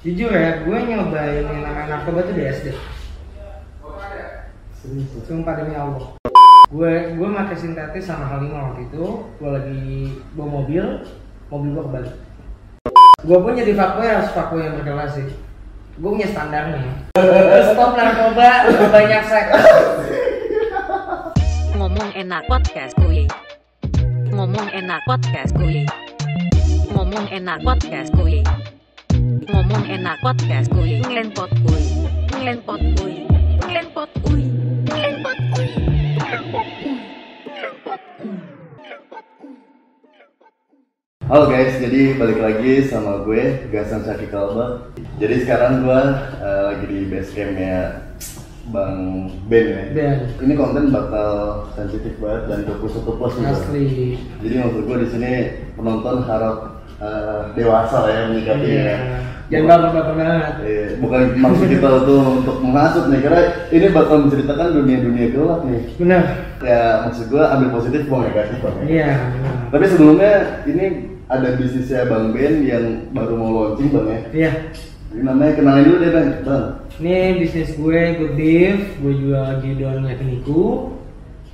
Jujur ya, gue nyobain yang namanya narkoba tuh di SD. Sumpah demi Allah. Gue gue pakai sintetis sama halimah waktu itu. Gue lagi bawa mobil, mobil gue kebalik. Gue pun jadi fuckboy harus fuckboy yang berkelas sih. Gue punya standarnya. Stop narkoba, banyak seks. Ngomong enak podcast kuy. Ngomong enak podcast kuy. Ngomong enak podcast kuy. Ngomong enak podcast kuy. Ngelenpot kuy. Ngelenpot kuy. Ngelenpot kuy. Ngelenpot kuy. Halo guys, jadi balik lagi sama gue Gasan Syaki Kalba. Jadi sekarang gue eh, lagi di base campnya Bang Ben ya. Ben. Ini konten bakal sensitif banget dan 21 plus. Bang. Asli. Jadi maksud gue di sini penonton harap eh, dewasa lah ya menyikapinya. Iya. Jangan baper-baper banget. Eh, bukan maksud kita tuh untuk menghasut nih, karena ini bakal menceritakan dunia-dunia gelap nih. Benar. Ya maksud gue ambil positif, buang negatif bang. ya. Iya. Tapi sebelumnya ini ada bisnisnya Bang Ben yang baru mau launching bang ya. Iya. Ini namanya kenalin dulu deh bang. Bang. Ini bisnis gue Good Beef, gue jual di Don Yakiniku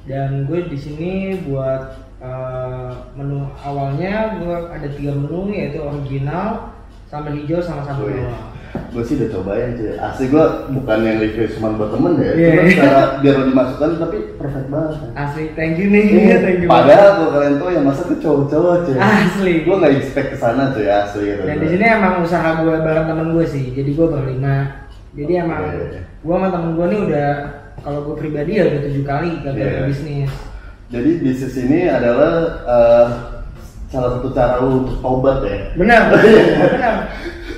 dan gue di sini buat eh, menu awalnya gue ada tiga menu yaitu original, sambal hijau sama sambal bawang. gue sih udah cobain cuy. Asli gue bukan yang review cuma buat temen ya. Iya. Cuma cara biar dimasukkan tapi perfect banget. kan. Asli, thank you nih, thank you. Padahal kalau kalian tuh yang masak tuh cowok-cowok cuy. Asli. Gue nggak expect ke sana cuy asli gitu. Dan di sini emang usaha gue bareng temen gue sih, jadi gue berlima. Jadi emang Iya. gue sama temen gue nih udah kalau gue pribadi ya udah tujuh kali gagal Iya. bisnis. Jadi bisnis ini adalah eh, salah satu cara lu untuk tobat ya. Benar, benar.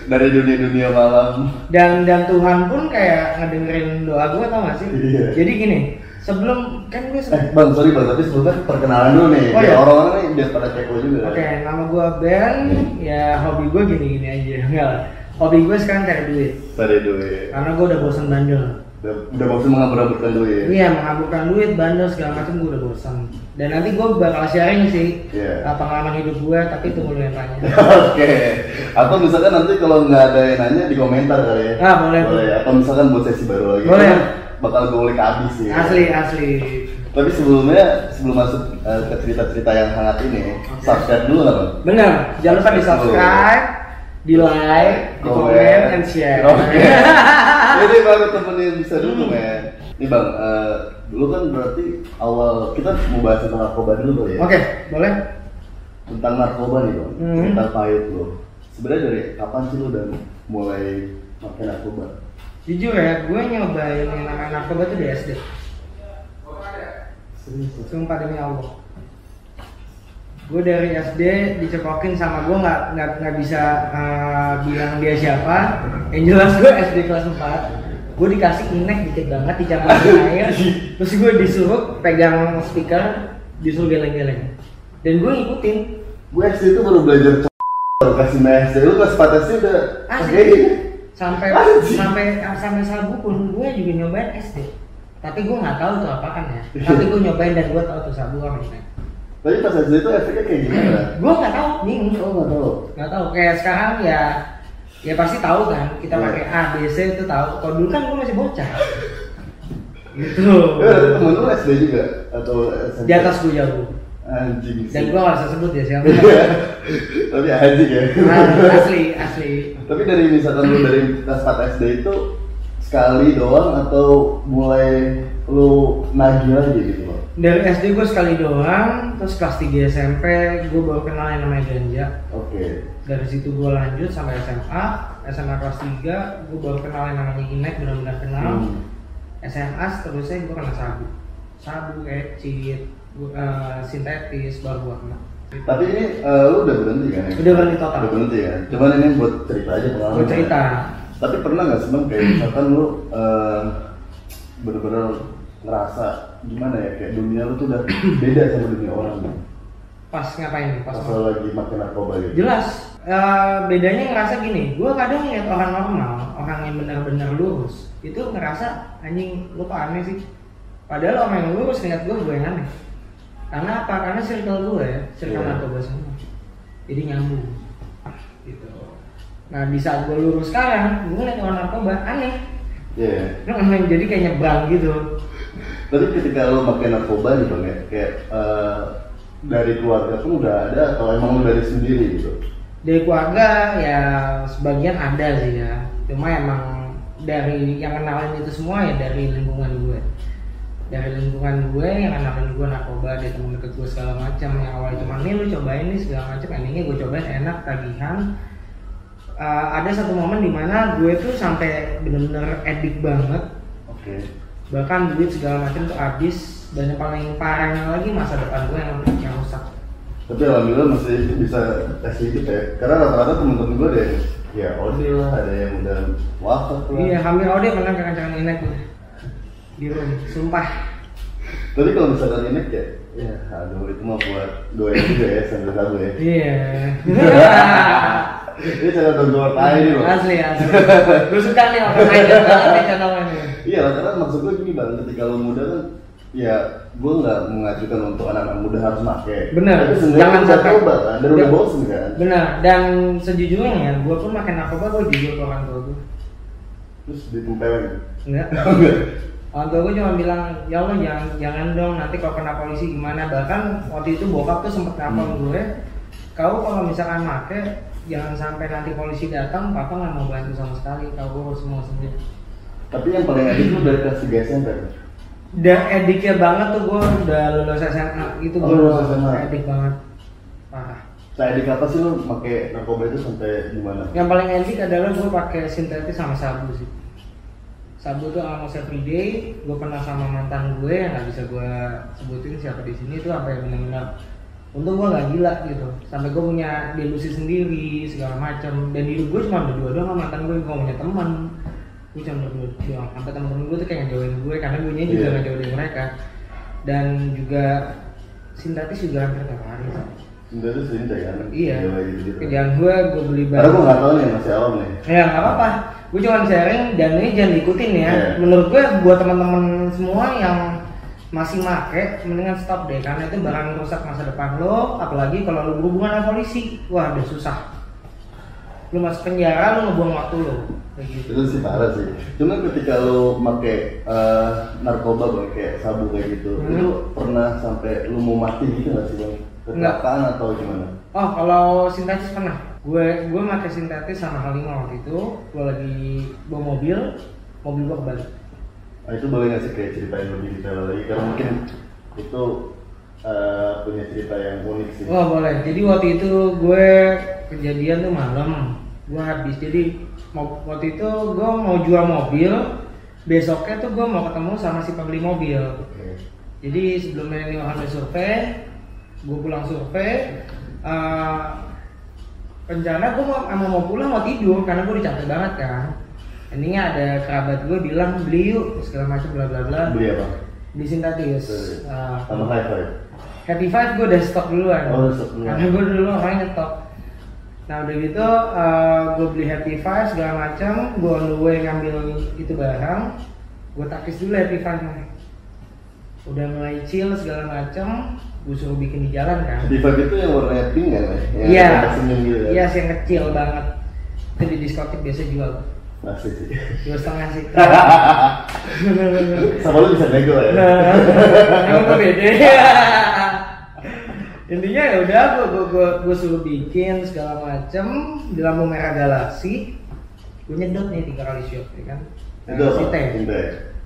Dari dunia-dunia malam. dan dan Tuhan pun kayak ngedengerin doa gue tau gak sih Iya. jadi gini sebelum kan gue Eh se- bang, sorry bang, tapi sebelumnya perkenalan dulu nih. Oh, iya? orang-orang nih biar pada kepo juga. oke nama gue Ben ya hobi gue gini gini aja enggak lah hobi gue sekarang cari duit dulu ya. karena gue udah bosan bandel Udah, udah bosan mengabur-aburkan dulu ya. iya mengaburkan duit bandel segala macam gue udah bosan dan nanti gue bakal sharing sih Iya. uh, pengalaman hidup gue tapi tunggu lu yang tanya Oke. Atau misalkan nanti kalau nggak ada yang nanya di komentar kali ya. Ah, boleh. Boleh. Atau misalkan buat sesi baru lagi. Boleh. Karena Bakal gue ulik habis sih. asli asli Tapi sebelumnya sebelum masuk eh, ke cerita-cerita yang hangat ini, subscribe dulu nggak bang? bener jangan lupa di subscribe di like di komen and share Oke. Jadi baru temenin bisa dulu men. Nih bang, eh, dulu kan berarti awal kita mau bahas tentang narkoba dulu kali ya. oke boleh Tentang narkoba nih bang, Hmm. tentang pahit lo. Sebenarnya dari kapan sih lo udah mulai pakai narkoba? Jujur ya, gue nyobain yang namanya narkoba tuh di SD. Serius? Sumpah demi Allah. Gue dari SD dicekokin sama gue nggak nggak nggak bisa eh, bilang dia siapa. Yang jelas gue SD kelas 4 gue dikasih inek dikit banget dicampurin air. Terus gue disuruh pegang speaker disuruh geleng-geleng. Dan gue ngikutin. Gue SD itu baru belajar baru kasih main SD, lu kelas 4 SD udah pakai ini. sampai sampai sampai sabu pun gue juga nyobain SD tapi gue nggak tahu tuh apa kan ya. Tapi gue nyobain dan gue tahu tuh sabu sama inek Tapi pas SD itu efeknya kayak gimana? gue nggak tahu bingung Oh nggak tahu. nggak tahu kayak sekarang ya ya pasti tahu kan kita Iya. pakai A B C itu tahu kalau dulu kan gue masih bocah gitu Ya, temen lu SD juga atau SMP? di atas gue jauh Anjing sih. dan gue usah sebut ya siapa Iya. Tapi anjing ya. Nah, asli asli Tapi dari misalkan lu dari kelas 4 SD itu sekali doang atau mulai lu nagih lagi gitu loh? dari SD gue sekali doang terus kelas 3 SMP gue baru kenal yang namanya ganja Oke. dari situ gue lanjut sampai SMA SMA kelas 3 gue baru kenal yang namanya inek benar-benar kenal Hmm. SMA seterusnya gue kenal sabu sabu kecil uh, sintetis baru gue kenal Tapi ini eh, lu udah berhenti kan? ya? Udah berhenti total. Udah berhenti ya. Cuman ini buat cerita aja pengalaman. gue cerita Tapi pernah nggak sih bang kayak misalkan lu eh, bener-bener ngerasa gimana ya kayak dunia lu tuh udah beda sama dunia orang pas ngapain? Pas Pas lagi makin narkoba gitu. jelas. Eh, bedanya ngerasa gini gue kadang ngeliat orang normal orang yang benar-benar lurus itu ngerasa anjing lu kok aneh sih? Padahal orang yang lurus ngeliat gue gue yang aneh. Karena apa? Karena circle gue ya circle Iya. narkoba semua. Jadi nyambung. Gitu nah di saat gue lurus sekarang gue ngeliat orang narkoba aneh. Iya. aneh jadi kayak nyebrang gitu. Tapi ketika lo pakai narkoba nih bang ya, kayak eh, dari keluarga pun udah ada atau emang lo dari sendiri gitu? dari keluarga ya sebagian ada sih ya. Cuma emang dari yang kenalin itu semua ya dari lingkungan gue. Dari lingkungan gue yang kenalin gue narkoba dari temen deket gue segala macam. Yang awalnya cuma nih lu cobain nih segala macam. Endingnya gue cobain enak tagihan Eh, ada satu momen di mana gue tuh sampai bener-bener edik banget Oke. bahkan duit segala macam tuh habis dan yang paling parahnya lagi masa depan gue yang yang rusak Tapi alhamdulillah masih bisa tes hidup ya. Karena rata-rata temen-temen gue yang ya ode lah, ada yang udah wafat lah. Iya, hampir ode pernah kekencangan inek gue di room, sumpah. Tapi kalau misalkan ini ya, ya aduh itu mah buat doain juga ya sambil sabu ya. Iya. Ini cara donor tai nih loh. asli asli. Gue suka nih orang aja banget nih channelnya nih. Iya karena maksud gue gini bang, ketika lo muda kan ya gue nggak mengajukan untuk anak-anak muda harus pakai. Bener, Tapi jangan udah sampai. coba kan, dan udah bosen kan. Benar. Dan sejujurnya ya, gue pun makan narkoba gue jujur ke orang tua gue. Terus ditempelin. Enggak. Orang tua gue cuma bilang, ya Allah jangan jangan dong nanti kalau kena polisi gimana. Bahkan waktu itu bokap tuh sempet nelfon Hmm. gue, kau kalau misalkan make jangan sampai nanti polisi datang, papa nggak mau bantu sama sekali. Kau gue harus semua sendiri. Tapi yang paling edik lu dari kelas 3 SMP. Dan ediknya banget tuh gue udah lulus SMA gitu Oh, gue lulus SMA. edik banget parah. Nah, edik apa sih lu pakai narkoba itu sampai gimana? Yang paling edik adalah gue pakai sintetis sama sabu sih. Sabu tuh almost everyday. Gue pernah sama mantan gue yang nggak bisa gue sebutin siapa di sini tuh sampai benar-benar untung gue nggak gila gitu. Sampai gue punya delusi sendiri segala macam dan hidup gue cuma berdua doang sama mantan gue gue punya teman. Gue cuma berdua doang. Sampai temen-temen gue tuh kayak ngejauhin gue karena gue nya juga Iya. ngejauhin mereka. Dan juga sintetis juga hampir tiap hari. Sebenarnya itu sering kan? iya. Gitu kerjaan gue gue beli Karena gue barang. nggak tahu nih masih awam nih. ya nggak apa-apa. Gue cuma sharing dan ini jangan diikutin ya. Iya. menurut gue buat teman-teman semua yang masih make mendingan stop deh karena itu barang rusak masa depan lo apalagi kalau lo berhubungan sama polisi wah udah susah lo masuk penjara lo ngebuang waktu lo gitu Itu sih parah sih. Cuma ketika lu pakai eh, narkoba bang, kayak sabu kayak gitu, Hmm. itu pernah sampai lu mau mati gitu nggak sih bang? Kecelakaan atau gimana? oh kalau sintetis pernah gue gue pakai sintetis sama Halimah waktu itu gue lagi bawa mobil mobil gue kebalik Nah, itu boleh nggak sih kayak ceritain lebih detail lagi? Karena mungkin itu eh, punya cerita yang unik sih. Oh boleh. Jadi waktu itu gue kejadian tuh malam. Gue habis. Jadi mau- waktu itu gue mau jual mobil. Besoknya tuh gue mau ketemu sama si pembeli mobil. Oke. Jadi sebelumnya ini udah survei, gue pulang survei. eh, rencana gue mau, mau mau pulang mau tidur karena gue udah capek banget kan. Endingnya ada kerabat gue bilang beli yuk segala macam bla bla bla. Beli apa? Beli sintetis. Eh, Sama high five. Happy Five gue udah stok duluan. Oh, stok duluan. Karena gue dulu orangnya ngetok. Nah udah gitu gue beli Happy Five segala macam, gue on the way ngambil itu barang, gue takis dulu Happy Five nya. Udah mulai chill segala macam, gue suruh bikin di jalan kan. Di vibe itu yang warnanya pink kan? ya? Iya, gitu kan? iya yang kecil banget. Itu di diskotik biasa jual. Asik sih. Dua setengah sih. Sama lu bisa nego ya? Nah, emang gue beda. Intinya ya udah gue gue gue gue suruh bikin segala macem di lampu merah galaksi. Gue nyedot nih tiga kali shot ya kan. Apa? teh.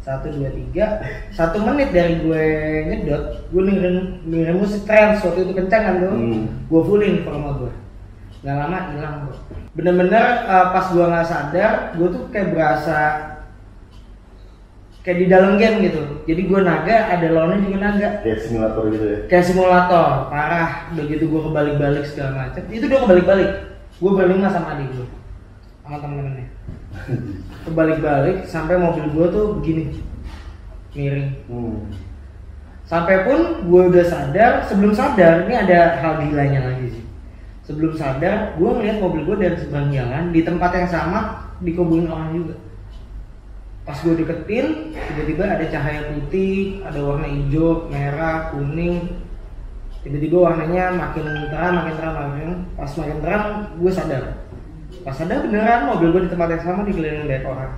Satu dua tiga. Satu menit dari gue nyedot, gue dengerin dengerin musik trance waktu itu kencang kan tuh. Hmm. Gue fullin volume gue. Gak lama hilang bro. Bener-bener uh, pas gue nggak sadar, gue tuh kayak berasa kayak di dalam game gitu. Jadi gue naga, ada lawannya juga naga. Kayak simulator gitu ya? Kayak simulator, parah. Udah gitu gue kebalik-balik segala macam. Itu dia kebalik-balik. Gue berlima sama adik gue, sama temen-temennya. Kebalik-balik sampai mobil gue tuh begini, miring. Hmm. Sampai pun gue udah sadar, sebelum sadar ini ada hal gilanya lagi sih. Sebelum sadar, gue ngeliat mobil gue dari seberang jalan di tempat yang sama dikubulin orang juga. Pas gue deketin, tiba-tiba ada cahaya putih, ada warna hijau, merah, kuning. Tiba-tiba warnanya makin terang, makin terang, makin terang. Pas makin terang, gue sadar. pas ada beneran mobil gue di tempat yang sama dikelilingi banyak orang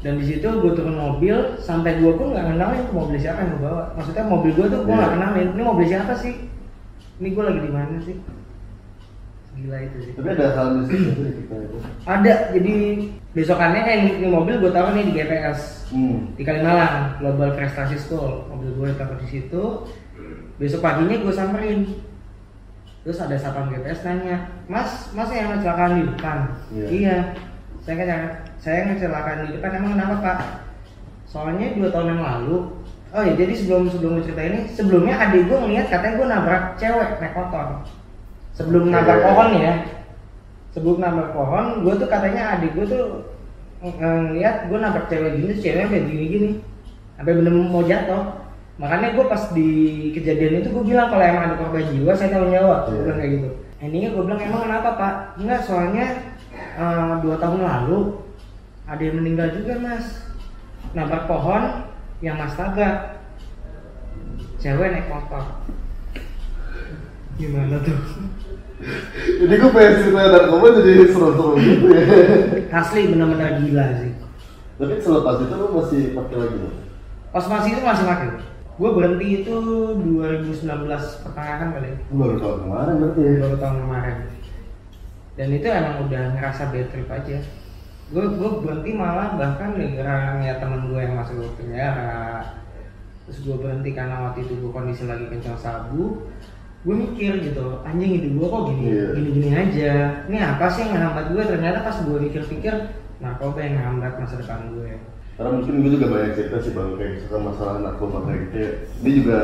dan di situ gue turun mobil sampai gue pun nggak kenalin mobil siapa yang gue bawa maksudnya mobil gue tuh gue nggak Iya. kenalin ini mobil siapa sih ini gue lagi di mana sih? Gila itu sih. Tapi ada hal mistis itu di kita itu. ada jadi besokannya kayak ini mobil gue taruh nih di GPS Hmm. di Kalimalang Global Prestasi School. Mobil gue taruh di situ. Besok paginya gue samperin. Terus ada satpam GPS nanya mas mas yang kecelakaan di depan? Iya. iya. Saya kecelakaan saya kecelakaan di depan emang kenapa pak? Soalnya dua tahun yang lalu oh ya jadi sebelum sebelum cerita ini sebelumnya adik gue ngeliat katanya gue nabrak cewek naik motor. Sebelum Oke. nabrak pohon ya. Sebelum nabrak pohon gue tuh katanya adik gue tuh ng- ngeliat gue nabrak cewek gini ceweknya sampai gini gini. Sampai bener mau jatuh. Makanya gue pas di kejadian itu gue bilang kalau emang ada korban jiwa saya tanggung jawab. Gue Iya. bilang kayak gitu. Endingnya gue bilang emang kenapa pak? Enggak soalnya eh, dua tahun lalu ada yang meninggal juga mas. Nabrak pohon yang mas tabrak cewek naik motor. Gimana tuh? Jadi gue pengen cerita narkoba jadi seru-seru gitu ya. asli benar-benar gila sih. Tapi selepas itu lu masih pakai lagi loh. pas masih itu masih pakai gue berhenti itu 2019 pertengahan kali. Baru tahun kemarin berarti ya. baru tahun kemarin. Dan itu emang udah ngerasa bad trip aja gue gue berhenti malah bahkan gara-gara ngeliat temen gue yang masuk penjara terus gue berhenti karena waktu itu gue kondisi lagi kencang sabu gue mikir gitu anjing hidup gue kok gini Iya. gini gini aja ini apa sih yang ngehambat gue ternyata pas gue pikir-pikir narkoba yang ngehambat masa depan gue Karena mungkin gue juga banyak cerita sih bang kayak misalkan masalah narkoba kayak gitu. ya. Dia juga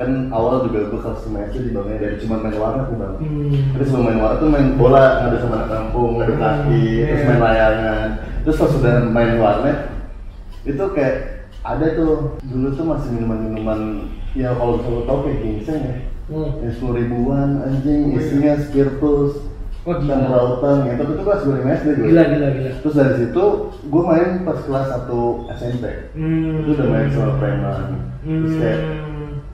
kan awal juga gue kelas semester di bangnya dari cuma main warnet tuh bang. hmm. Terus sebelum main warnet tuh main bola, ngadu sama anak kampung, ngadu Hmm, kaki, terus iya. main layangan. Terus pas sudah main warnet, itu kayak ada tuh dulu tuh masih minuman-minuman ya kalau lo tau kayak ginseng ya Hmm. yang sepuluh ribuan anjing Oh, iya. isinya spiritus Oh, dan rautan ya tapi itu kelas gue lima SD gue gila gila gila terus dari situ gue main pas kelas 1 SMP hmm. itu udah main sama preman terus kayak hmm.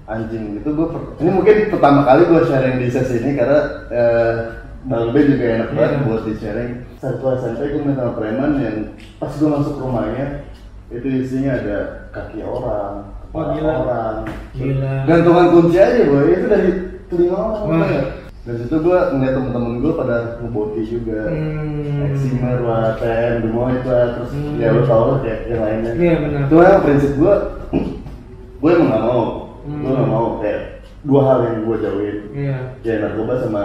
Anjing itu gue ini mungkin pertama kali gue sharing di sesi ini karena eh, Bang B juga enak banget Iya. buat di sharing satu SMP gue main sama preman yang pas gue masuk rumahnya itu isinya ada kaki orang Oh, kepala gila. orang Gila. gantungan kunci aja boy itu dari telinga orang tau nggak? dari situ gue ngeliat temen-temen gue pada ngeboti juga Hmm. Eximer, Waten, Demo itu terus Hmm. ya lo tau lah kayak yang lainnya Iya, benar. Cuma yang prinsip gue, gue emang gak mau Hmm. Gue gak mau kayak dua hal yang gue jauhin Iya. Kayak narkoba sama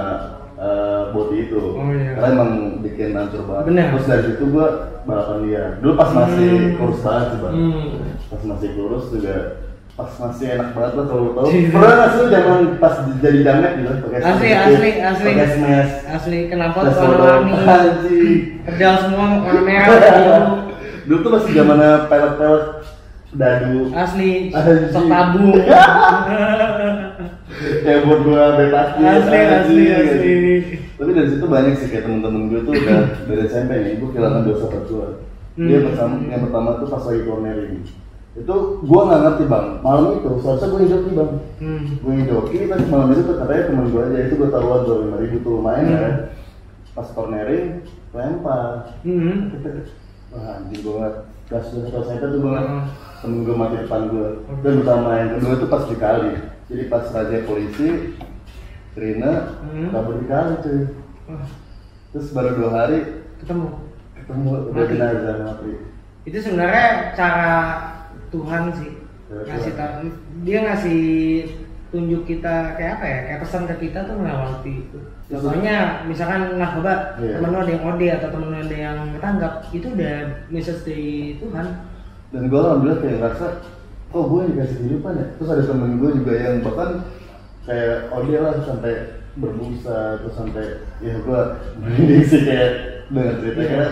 eh, boti itu Oh, iya. Karena emang bikin hancur banget Benar. Terus dari situ gue balapan dia Dulu pas masih Hmm. kurus banget sih bang Hmm. Pas masih kurus juga pas masih enak banget lah kalau tau Iya. Pernah gak sih zaman pas jadi damet gitu pakai Asli, asli, asli. Pakai smash Asli kenapa tuh photo. Anjing. Kedal semua warna merah biru. Dulu tuh masih zamannya pelet-pelet dadu Asli sok tabung. kayak buat gua bebas asli, asli, asli. tapi dari situ banyak sih kayak temen-temen gue tuh udah dari SMP nih gue kehilangan dua sahabat gue dia Hmm. pertama yang pertama tuh pas lagi cornering itu gua nggak ngerti bang malam itu seharusnya gue hidup bang Hmm. gue hidup ini pas malam itu tuh katanya temen gue aja itu gue taruhan dua lima ribu tuh lumayan Hmm. kan pas cornering lempar Hmm. Wah anjing gue ngeliat gas gas gas itu tuh Hmm. Temen gue mati depan gue dan utama yang kedua itu pas di kali jadi pas raja polisi Rina Hmm. kabur di kali cuy terus baru dua hari ketemu. ketemu udah jenazah mati. Itu sebenarnya cara Tuhan sih Cara ngasih tahu dia ngasih tunjuk kita kayak apa ya? Kayak pesan ke kita tuh melewati itu. Contohnya misalkan narkoba Iya. temen lo ada yang OD atau temen lo ada yang ketangkap itu udah message dari Tuhan dan gue alhamdulillah kayak ngerasa kok gue dikasih kehidupan ya? Terus ada temen gue juga yang bahkan kayak oh dia lah sampai berbusa terus sampai ya gue merinding sih kayak dengan cerita Iya. karena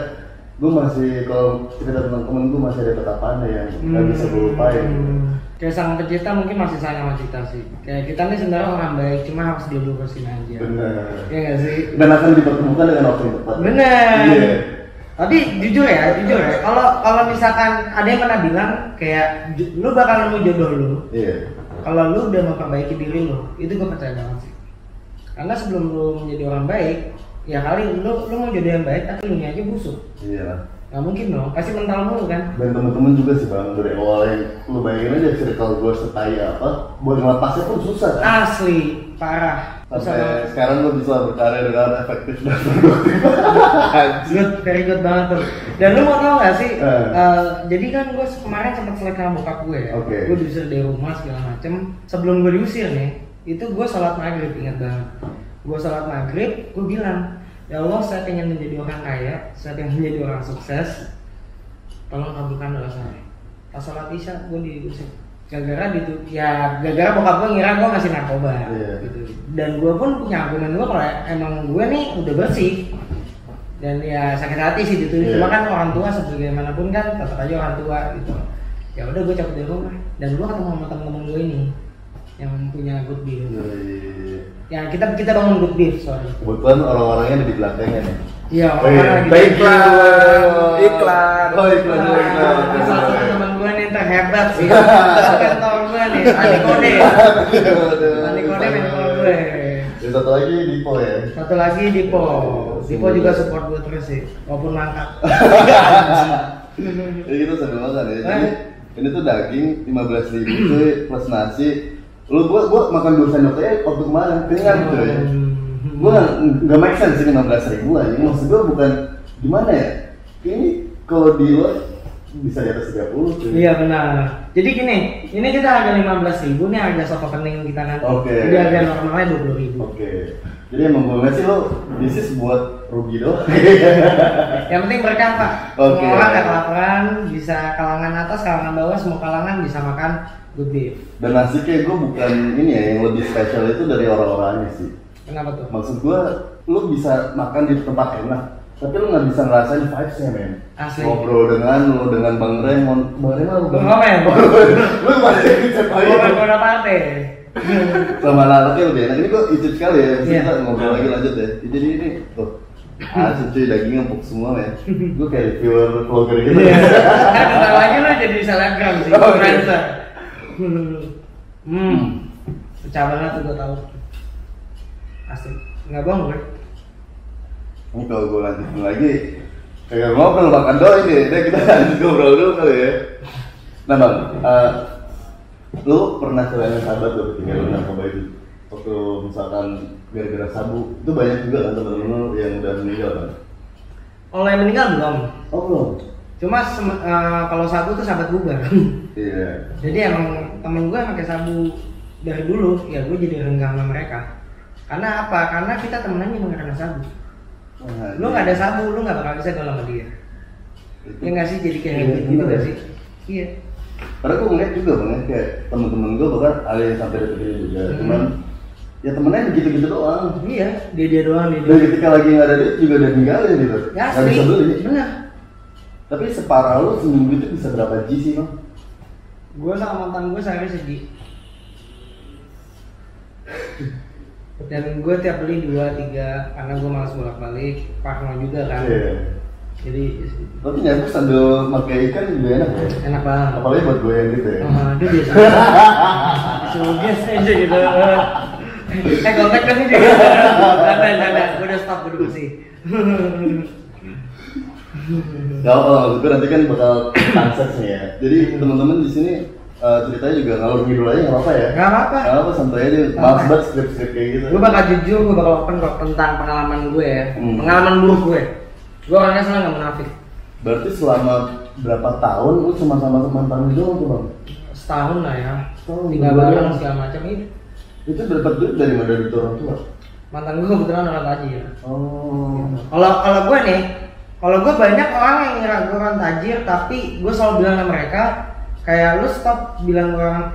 gue masih kalau cerita tentang temen gue masih ada tatapannya yang nggak bisa gue lupain. Hmm. kayak sang pencipta mungkin masih sayang sama kita sih. Kayak kita nih sebenarnya orang baik cuma harus dilurusin aja. Benar. Iya gak sih? Dan akan dipertemukan dengan waktu yang tepat. Bener. iya Tapi jujur ya, jujur ya. Kalau kalau misalkan ada yang pernah bilang kayak lu bakal nemu jodoh lu. iya Kalau lu udah memperbaiki diri lu, itu gue percaya banget sih. Karena sebelum lu menjadi orang baik, ya kali lu lu mau jodoh yang baik tapi lu aja busuk iya nggak mungkin dong pasti mental mulu kan dan temen-temen juga sih bang dari awal yang lu bayangin aja circle gue setai apa buat ngelepasnya pun susah kan asli parah sampai sekarang lu bisa berkarya dengan efektif dan produktif. Good very good banget tuh. Dan lu mau tau gak sih Eh. eh, jadi kan gue kemarin sempat selek sama bokap gue ya. Oke. gue diusir dari rumah segala macem. Sebelum gue diusir nih itu gue sholat maghrib ingat banget. Gue sholat maghrib gue bilang ya Allah saya pengen menjadi orang kaya saya pengen menjadi orang sukses. Tolong kabulkan doa saya. Pas sholat isya gue diusir gara-gara gitu ya gara-gara bokap gue ngira gue ngasih narkoba Iya. gitu. Dan gue pun punya argumen gue kalau emang gue nih udah bersih. Dan ya sakit hati sih gitu Iya. cuma kan orang tua sebagaimanapun kan tetap aja orang tua gitu. Ya udah gue cabut dari rumah. Dan gue ketemu sama temen-temen gue ini yang punya good beef. Dari- ya kita kita bangun good beef sorry. Kebetulan orang-orangnya ada di belakangnya nih iya Oh iya, iklan, Iklan. Oh iklan, Nah, iklan. ini salah satu teman gue nih yang terhebat sih kantor gue nih Andi Kode. Mentor gue Dan satu lagi Dipo ya. satu lagi Dipo. Dipo. Juga support gue terus sih walaupun mangkat Jadi kita sambil makan ya. Jadi ini tuh daging 15 ribu cuy plus nasi. Lu gua gua makan dua sendok aja waktu kemarin. Kenyang cuy. Gua nggak make sense sih 15 ribu aja. Maksud gua bukan gimana ya? Ini kalau di luar bisa di atas 30 cuy. Iya benar. Jadi gini, ini kita harga 15.000 ribu nih harga soto kening kita nanti. Oke. Jadi harga normalnya 20.000 ribu. Oke. Jadi emang gue ngeliat sih lo bisnis buat rugi doang. Yang penting berkah pak. Oke. Semua orang gak kelaparan, bisa kalangan atas, kalangan bawah, semua kalangan bisa makan good beef. Dan nasi kayak gue bukan ini ya yang lebih spesial itu dari orang-orangnya sih. Kenapa tuh? Maksud gue, lo bisa makan di tempat enak, tapi lo nggak bisa ngerasain vibes-nya men. Asli. Ngobrol dengan lo dengan Bang Raymond, Bang Raymond Bang Raymond. Masih dicet Gue aja. berbeda partai. Sama anak-anaknya lebih enak. Ini gue icip sekali ya. Iya. Kita ngobrol lagi lanjut ya. Jadi ini tuh. Asli cuy dagingnya empuk semua men. Gue kayak reviewer vlogger gitu. Iya. Kan bentar lagi lo jadi selebgram sih, Oke. influencer. Hmm. Pecah banget tuh gue tahu. Asli. Nggak bohong gue. Ini kalau gue lanjutin lagi, kayak ngobrol makan doang ini. Udah kita lanjut ngobrol dulu kali ya. Nah bang, eh, lu pernah kehilangan sahabat tuh ketika lu narkoba itu? Waktu misalkan gara-gara sabu, itu banyak juga kan temen-temen lu yang udah meninggal kan? Kalau yang meninggal belum. Oh belum? Cuma eh, kalau sabu tuh sahabat bubar. Iya. jadi emang temen gue pakai sabu dari dulu, ya gue jadi renggang sama mereka. Karena apa? Karena kita temenannya emang karena sabu. Wah, Lu nggak ada sabu, lu nggak bakal bisa gaul sama dia. itu- Ya nggak sih jadi kayak Iya, gitu gitu bener nggak ya. sih? Iya. Karena gue ngeliat juga bang, ya, kayak temen-temen gue bahkan ada yang sampai detik ini juga, Hmm. cuman ya temennya gitu-gitu doang. Iya, dia dia doang dia. Dan ketika lagi nggak ada duit juga udah ninggalin gitu, Ya nggak bisa beli. Tapi separah lu seminggu itu bisa berapa G sih bang? Gue sama mantan gue sehari segi. Dan gue tiap beli dua tiga karena gue malas bolak balik, parno juga kan. Iya. Jadi Tapi nyampe sambil pakai ikan juga enak ya. enak banget. Apalagi buat gue yang gitu ya. Oh, aduh biasa. Suges aja gitu. Eh kontak kan ini. Jangan jangan. Gue udah stop gue udah bersih. Gak apa maksud gue nanti kan bakal nih ya. Jadi teman-teman di sini eh, ceritanya juga ngalur ngidul aja nggak apa-apa ya. Gak apa-apa. Nggak apa santai aja. Maaf banget skrip-skrip kayak gitu. Gue bakal jujur, gue bakal open kok tentang pengalaman gue ya. Hmm. Pengalaman buruk gue. Gue orangnya senang gak munafik. Berarti selama berapa tahun lu cuma sama mantan lu doang tuh bang? Setahun lah ya. Setahun, Tinggal bareng segala macam itu. Itu dapat duit dari mana dari orang tua? Mantan gue kebetulan orang tajir. Oh. Kalau kalau gue nih, kalau gue banyak orang yang ngira gue orang tajir, tapi gue selalu bilang sama mereka, kayak lu stop bilang orang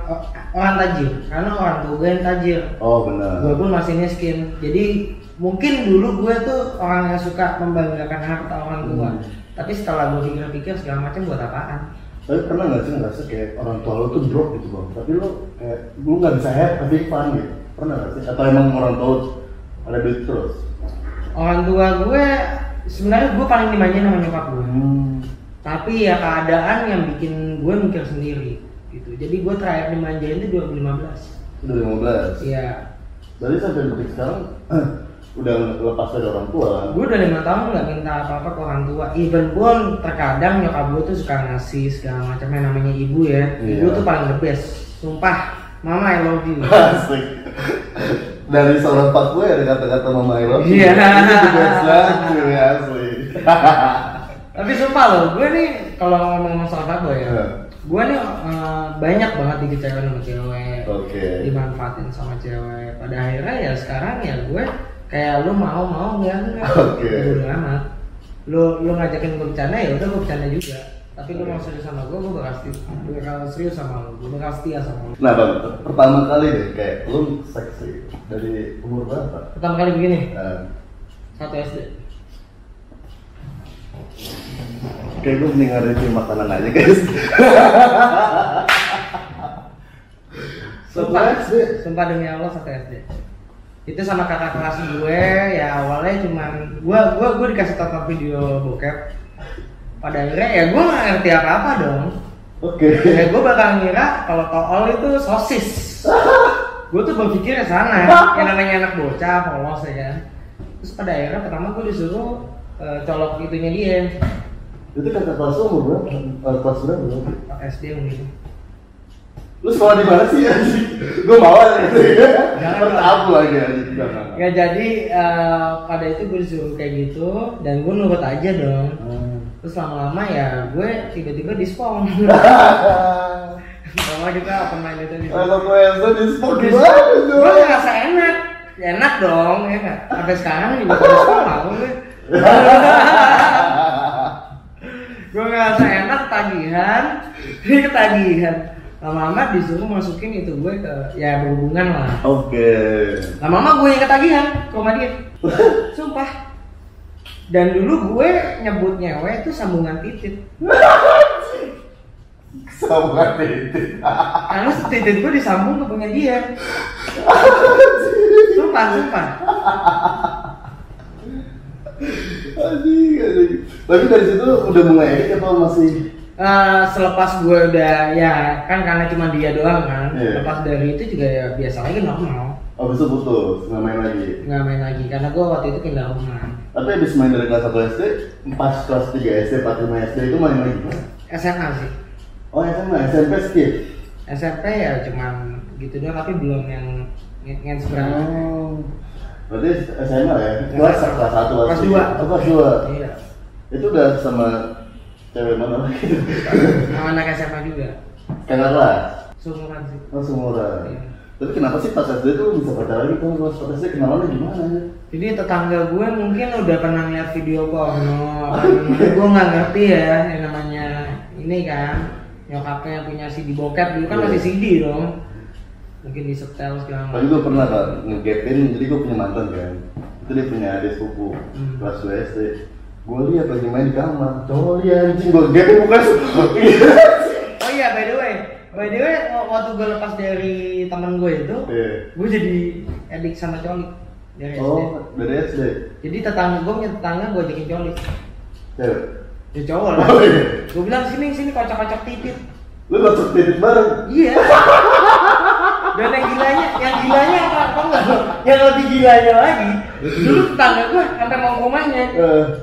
orang tajir, karena orang tua gue yang tajir. Oh benar. Gue pun masih miskin. Jadi mungkin dulu gue tuh orang yang suka membanggakan harta orang tua. Hmm. Tapi setelah gue pikir-pikir segala macam buat apaan? Tapi pernah nggak sih ngerasa kayak orang tua lo tuh drop gitu bang? Tapi lo kayak lu nggak bisa happy fun gitu? Pernah nggak sih? Atau emang orang tua ada duit terus? Orang tua gue sebenarnya gue paling dimanjain sama nyokap gue. Hmm. Tapi ya keadaan yang bikin gue mikir sendiri gitu. Jadi gue terakhir dimanjain itu 2015. Udah 15. Iya. Berarti sampai detik sekarang udah lepas dari orang tua kan gue udah lima tahun nggak minta apa-apa ke orang tua even pun terkadang nyokap gue tuh suka ngasih segala macam yang namanya ibu ya ibu Iya. tuh paling the best sumpah mama I love you asik dari seorang pak gue ada kata-kata mama I love you Iya. ini the best banget asli tapi sumpah loh gue nih kalau ngomong masalah fuckboy ya Iya. gue nih eh, banyak banget dikecewain sama cewek oke. dimanfaatin sama cewek. Pada akhirnya ya sekarang ya gue kayak lu mau mau enggak enggak Oke. Bodo amat. Lu lu ngajakin gue bercanda ya udah gue bercanda juga. Tapi lu mau serius sama gue gue bakal serius gue bakal serius sama lu gue bakal setia sama lu. Nah bang pertama kali deh kayak lu seksi. Dari umur berapa? Pertama kali begini? Nah, satu SD kayak gue mending review makanan aja guys. Sumpah SD. sumpah demi Allah satu SD itu sama kakak kelas gue ya awalnya cuman gue gue gue dikasih tonton video bokep. Pada akhirnya ya gue nggak ngerti apa apa dong. Oke. Ya gue bakal ngira kalau tool itu sosis. Gue tuh berpikir ke sana yang namanya anak bocah polos ya kan. Terus pada akhirnya pertama gue disuruh eh, colok itunya dia. Itu kakak kelas umur berapa Eh, kelas berapa? SD mungkin lu sekolah di mana sih anjing? Gue mau aja gitu ya pertabu lagi Jangan. ya jadi eh, pada itu gue disuruh kayak gitu dan gue nurut aja dong. Hmm. terus lama-lama ya gue tiba-tiba dispong Lama juga open mind itu di Kalau gue yang di sport gue gimana tuh? ngerasa enak. Ya enak dong ya nggak sampai sekarang juga gue dispong mau gue gue ngerasa enak ketagihan ini ketagihan. Lama-lama disuruh masukin itu gue ke ya berhubungan lah. Oke. lama-lama gue yang ketagihan ke rumah dia. Sumpah. Dan dulu gue nyebut nyewe itu sambungan titit. Sama titik. karena titit gue disambung ke punya dia. Sumpah sumpah Tapi dari situ udah mulai edit apa masih? Eh, selepas gue udah ya kan karena cuma dia doang kan Iya. lepas dari itu juga ya biasa lagi normal Oh, besok putus, nggak main lagi. nggak main lagi karena gue waktu itu pindah rumah Tapi habis main dari kelas 1 SD, pas kelas 3 SD, 4 5 SD itu main lagi gimana? SMA sih Oh SMA, SMP skip. SMP ya cuman gitu doang tapi belum yang nge- nge berapa Oh. Berarti SMA ya? Kelas kelas 1 Kelas dua. Oh, kelas 2. iya Itu udah sama cewek mana lagi? sama anak SMA juga Kakak kelas. seumuran sih Oh, seumuran. Iya. Tapi kenapa sih pas SD tuh bisa pacaran gitu? Pas pas SD kenalannya gimana ya? Jadi tetangga gue mungkin udah pernah lihat video porno, gue nggak ngerti ya yang namanya ini kan nyokapnya punya CD bokep dulu kan Iya. masih CD dong, mungkin di setel segala Tapi gue pernah kan ngegapin, jadi gue punya mantan kan Itu dia punya adik sepupu, Hmm. kelas 2 SD Gue lihat lagi main di kamar, cowok dia anjing, gue gapin bukan Oh iya by the way, by the way waktu gue lepas dari teman gue itu, Iya. gue jadi edik sama colik dari SD. Oh, dari SD? Jadi tetangga gue punya tetangga gue ajakin colik, Cewek? ya cowok lah. Oh iya Gue bilang sini sini kocok-kocok titit. Lu masuk titik bareng? Iya. Dan yang gilanya, yang gilanya apa? Apa enggak? Yang lebih gilanya lagi, dulu tetangga gue sampai mau rumahnya.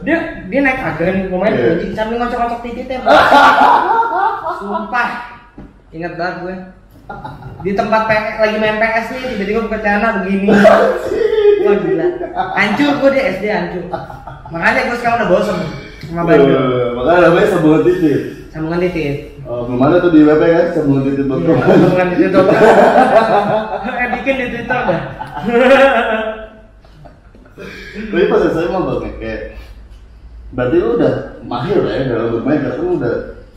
Dia dia naik ke rumahnya Iya. kunci sambil ngocok-ngocok titiknya. Sumpah. Ingat banget gue. Di tempat PS, lagi main PS nih, tiba-tiba buka celana begini. Wah gila. Hancur gue di SD hancur. Makanya gue sekarang udah bosen sama Bandung. Eh, Makanya namanya sambungan titik Sambungan titit. Oh, tuh di web kan, sambungan titik Iya, sambungan titit tuh. Eh bikin di Twitter dah. Tapi pas SMA bang, kayak Berarti lu udah mahir lah ya dalam bermain, karena lu udah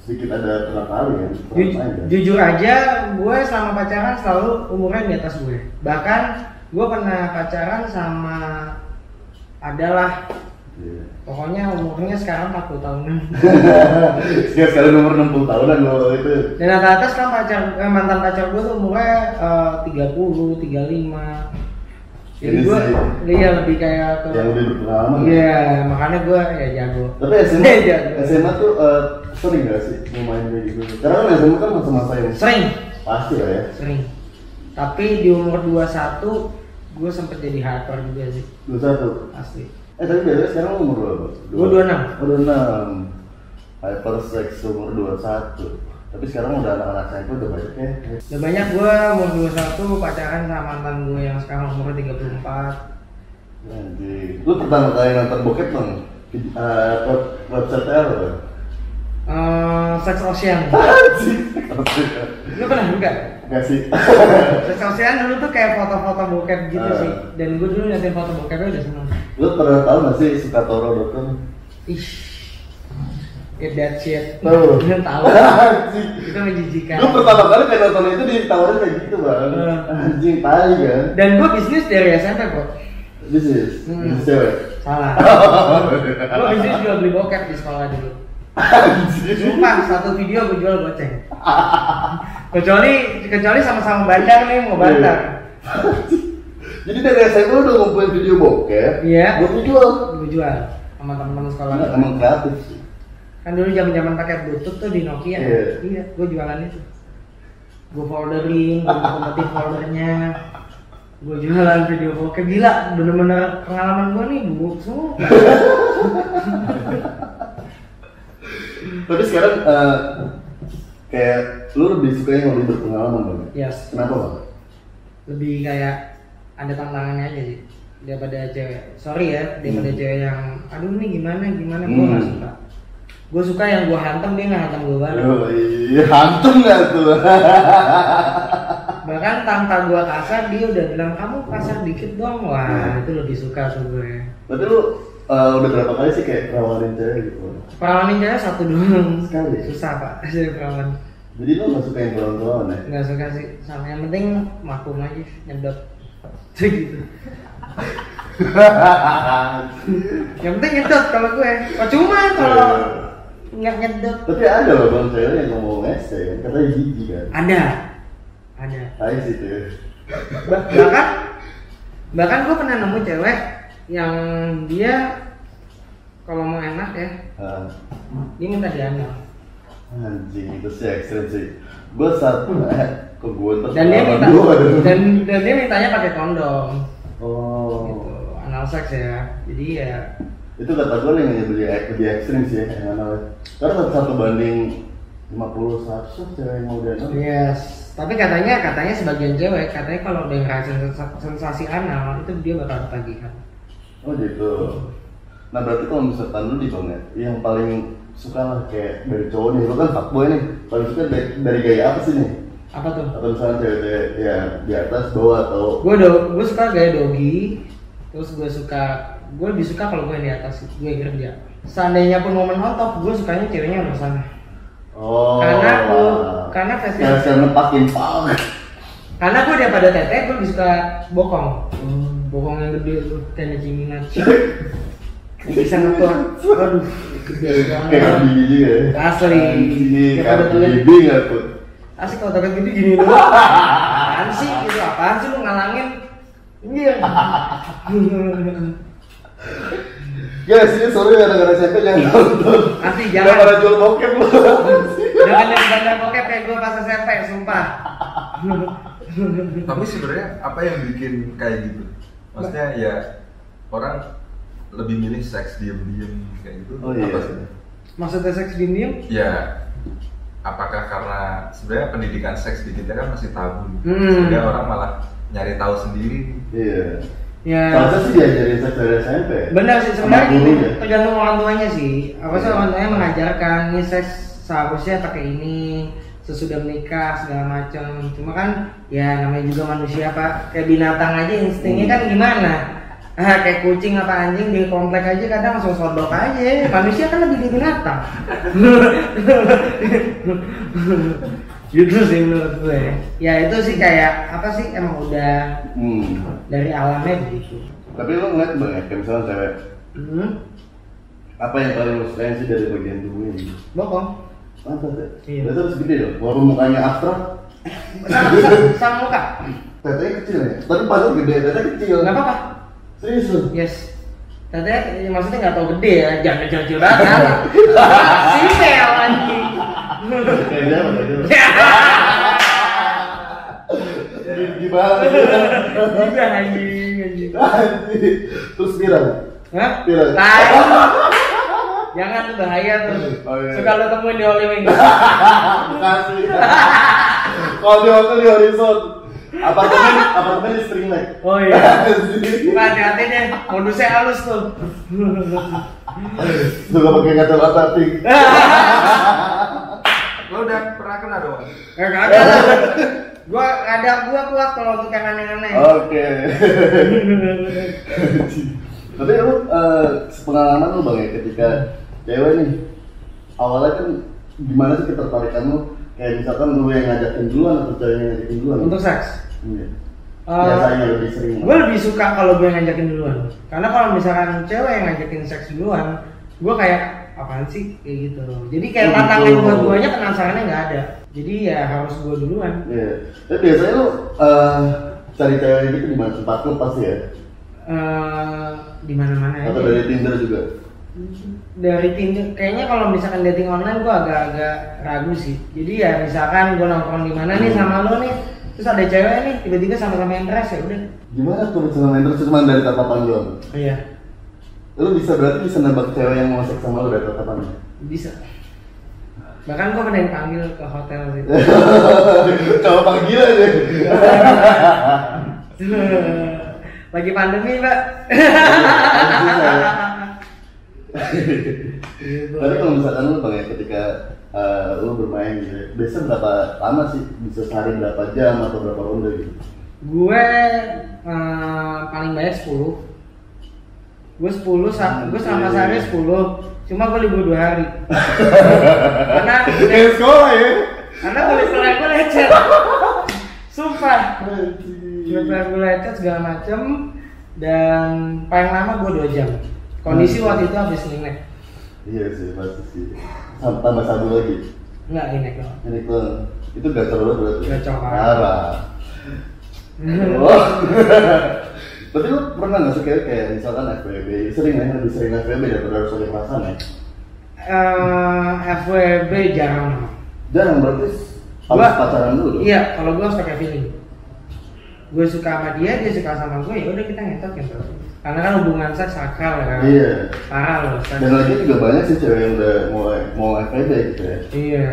sedikit ada kali ya pernah Ju- main kan? jujur aja, gue selama pacaran selalu umurnya di atas gue. Bahkan gue pernah pacaran sama adalah Iya. pokoknya umurnya sekarang 40 tahunan. Sekarang sekarang umur 60 tahunan lo itu Dan rata-rata sekarang pacar eh, mantan pacar gue tuh umurnya eh, 30, 35. Jadi gue sih. iya lebih kayak ke yang udah berpengalaman ya? Iya, makanya gue ya jago. Tapi SMA, Iya, jago. SMA tuh eh, sering gak sih mau main kayak gitu? Karena kan SMA kan masa-masa yang Sering, pasti lah ya sering. Tapi di umur 21 gue sempet jadi hyper juga sih Dua satu. Eh tapi biasanya sekarang lu umur berapa? Gua 26. Oh, 26. Hypersex umur 21. Tapi sekarang udah anak-anak SMP udah banyak ya. udah banyak gue umur 21 pacaran sama mantan gue yang sekarang umur 34 Anjing. Lu pertama kali nonton bokep dong? Uh, web website apa? Eh, Sex Ocean lu pernah juga? Kasih. Sex Ocean dulu tuh kayak foto-foto bokep gitu Ah. sih dan gue dulu liatin foto bokepnya udah seneng Lu pernah tahu gak sih sukatoro.com? ih Get that shit Tahu. Belum tahu. Itu menjijikan Lu pertama kali kayak nonton itu ditawarin kayak gitu bang. Ah. Anjing tai kan. Dan gue bisnis dari SMP bro Bisnis, Hmm. bisnis cewek. Salah Gue bisnis jual beli bokep di sekolah dulu. Sumpah, satu video gue jual goceng Kecuali, kecuali sama-sama bandar nih, mau bandar Jadi dari lu udah ngumpulin video bokep. Iya. Buat dijual. Gue jual sama teman-teman sekolah Enggak, gua. emang kreatif sih. Kan dulu zaman-zaman pakai bluetooth tuh di Nokia Iya. Iya, gue jualan itu Gue folderin, gue kompetitif foldernya Gue jualan video bokep, gila bener-bener pengalaman gue nih buruk semua Tapi sekarang eh, kayak lu lebih suka yang lebih berpengalaman bang. Yes, Kenapa bang? lebih kayak ada tantangannya aja sih daripada cewek sorry ya daripada Hmm. cewek yang aduh nih gimana gimana gue nggak Hmm. suka gue suka yang gue hantem dia nggak hantem gue balik Oh, iya, hantem nggak tuh? bahkan tanpa gue kasar dia udah bilang kamu kasar dikit dong wah Hmm. itu lebih suka tuh gue Berarti lu eh, udah berapa kali sih kayak perawanin cewek gitu? perawanin cewek satu doang Sekali? susah pak jadi perawan Jadi lu nggak suka yang perawan-perawan ya? nggak suka sih sama yang penting maklum aja nyedot gitu yang penting nyedot kalau gue percuma kalau nggak nyedot Tapi ada loh bang cewek yang ngomong ngesek kan, katanya jijik kan? ada ada Tai sih tuh. Bahkan bahkan gue pernah nemu cewek yang dia kalau mau enak ya. Ah, dia minta diandal anjing itu sih ekstrim sih. Gue satu eh, ke gue dan dia minta gua? dan dan dia mintanya pakai kondom. Oh. gitu anal seks ya. Jadi ya itu kata gue yang lebih lebih ekstrim sih ya yang mana karena satu, banding 50 100 cewek yang mau dia yes. Tapi katanya katanya sebagian cewek katanya kalau udah ngerasain sens- sensasi anal itu dia bakal ketagihan oh gitu. Nah berarti kalau misalkan lu di bang ya yang paling suka lah kayak dari cowok nih lu kan fuckboy nih. Paling suka dari, dari gaya apa sih nih? Apa tuh? Atau misalnya cewek ya di atas bawah atau gue do gue suka gaya dogi terus gue suka gue lebih suka kalau gue di atas gue yang kerja. Seandainya pun momen on top gue sukanya ceweknya udah sana. Oh Karena aku- karena versi- sekarang sekarang nempakin pang karena gue daripada tete gue lebih suka bokong. Bokong yang gede tuh Yang bisa ngetua. Aduh. Gede banget bibi juga ya? Asli. Kayak pada tulen. bibi nggak tuh? Asik kalau toket gede gini dulu. Apaan sih? Gitu apaan sih lu ngalangin? Iya Ya sini sorry gara-gara siapa jangan nonton. Nanti Jangan jangan. pada jual bokep lu. jangan yang bokep kayak gue pas SMP sumpah Tapi sebenarnya apa yang bikin kayak gitu? Maksudnya ya orang lebih milih seks diem-diem kayak gitu. Oh iya. Apa sih? maksudnya seks diem Ya apakah karena sebenarnya pendidikan seks di kita kan masih tabu, Hmm. sehingga orang malah nyari tahu sendiri. Iya. ya Kalau sih diajarin seks dari SMP. benar sih sebenarnya gurunya. tergantung orang tuanya sih apa sih Iya. orang tuanya mengajarkan ini seks seharusnya pakai ini sesudah menikah segala macam cuma kan ya namanya juga manusia pak. Kayak binatang aja instingnya Hmm. kan gimana? Ah kayak kucing apa anjing di komplek aja kadang langsung sodok aja. Manusia kan lebih di binatang. Gitu sih menurut gue. Ya itu sih kayak apa sih emang udah Hmm. dari alamnya begitu Tapi lu ngeliat bang ya, kayak misalnya cewek, hmm? apa yang paling sukain sih dari bagian tubuhnya? bokong Mantap ya? Iya. Harus gede dong, walaupun mukanya abstrak, sama, muka tetenya kecil ya? Tapi gede, tetenya kecil nggak apa-apa Serius lu? yes Tadinya ya, maksudnya nggak tau gede ya, jangan kecil-kecil banget. Simpel anjing. Apa? Ya. Gimana? juga anjing anjing Terus viral. Hah? Viral. Jangan bahaya tuh. Oh, iya. Suka lo temuin di Holy Wings. Makasih. Kalau di hotel di horizon, apartemen apartemen di string leg. Oh iya. Bukan hati-hati deh, modusnya halus tuh. Juga pakai kacamata pink. Lo udah pernah kena dong? Eh kagak lah. Gua ada gua kuat kalau untuk yang aneh-aneh. Oke. Tapi lu eh, pengalaman lu bang ya ketika cewek nih awalnya kan gimana sih ketertarikan lu kayak misalkan lu yang ngajakin duluan atau cewek yang ngajakin duluan? Untuk seks. Iya. Eh, Biasanya lebih sering. gue lebih suka kalau gue yang ngajakin duluan karena kalau misalkan cewek yang ngajakin seks duluan gue kayak apaan sih kayak gitu jadi kayak Oh, tantangan gitu. buat guanya penasarannya nggak ada jadi ya harus gue duluan Iya. Tapi biasanya lu eh, cari cewek gitu di mana tempat lu pasti ya? Eh, di mana-mana Atau aja dari Tinder juga? Dari Tinder kayaknya kalau misalkan dating online gue agak-agak ragu sih jadi ya misalkan gue nongkrong di mana nih sama lo nih terus ada cewek nih tiba-tiba sama-sama interest ya udah Gimana tuh bisa main terus cuma dari tatapan doang? iya Lu bisa berarti bisa nembak cewek yang mau seks sama lu dari tatapannya? bisa bahkan gue pernah dipanggil ke hotel sih Coba panggilan deh. lagi pandemi mbak Gitu. Tapi kalau misalkan lu bang ya ketika eh, lu bermain gitu, ya, biasanya berapa lama sih? Bisa sehari berapa jam atau berapa ronde gitu? gue eh, paling banyak 10 gue 10 sa gue selama sehari 10 cuma gue libur dua hari. Karena Kayak sekolah ya? karena kulit kulit gue lecet. Sumpah. Kulit gue lecet segala macem dan paling lama gue dua jam kondisi Hmm. waktu itu habis ngenek Iya sih pasti sih. Tambah satu lagi. nggak ngenek doang Ini tuh itu gacor banget berarti. Gacor. Parah. Oh. Tapi lu pernah nggak sih kayak, kayak misalkan FWB, sering ya, lebih sering FWB daripada harus pakai perasaan ya? Eh, FWB jarang Jarang berarti harus Gua- pacaran dulu dong? Iya, kalau gue harus pakai feeling. Gue suka sama dia, dia suka sama gue, ya udah kita ngetok gitu. Karena kan hubungan seks sakral ya kan. Iya. Parah loh. seks. Dan lagi juga banyak sih cewek yang udah mulai mau FWB gitu ya. Iya.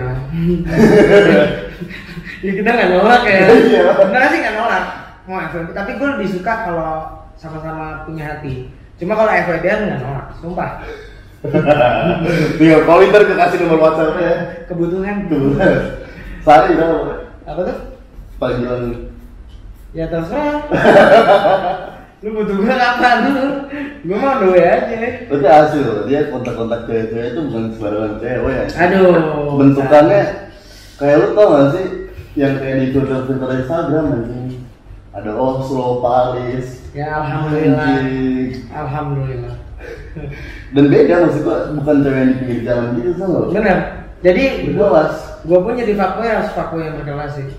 ya kita nggak nolak ya. Iya. Bener sih nggak nolak. Mau FWB, tapi gue lebih suka kalau sama-sama punya hati. Cuma kalau FWB nggak nolak, sumpah. Tinggal call ntar ke kasih nomor WhatsApp ya. Kebutuhan. Kebetulan. Sehari berapa? Apa tuh? Panggilan Ya terserah. lu butuh gue kapan? Gue mau doe aja. Berarti hasil dia kontak-kontak cewek-cewek itu bukan sembarangan cewek ya. Aduh. Bentukannya kayak lu tau gak sih yang kayak di filter-filter Instagram anjing. Ada Oslo, Paris. Ya alhamdulillah. Anjing. Alhamdulillah. Dan beda maksud gua bukan cewek yang di pinggir jalan gitu tau gak? Bener. Jadi gua Berkelas. gua pun jadi fuckboy harus fuckboy yang berkelas sih.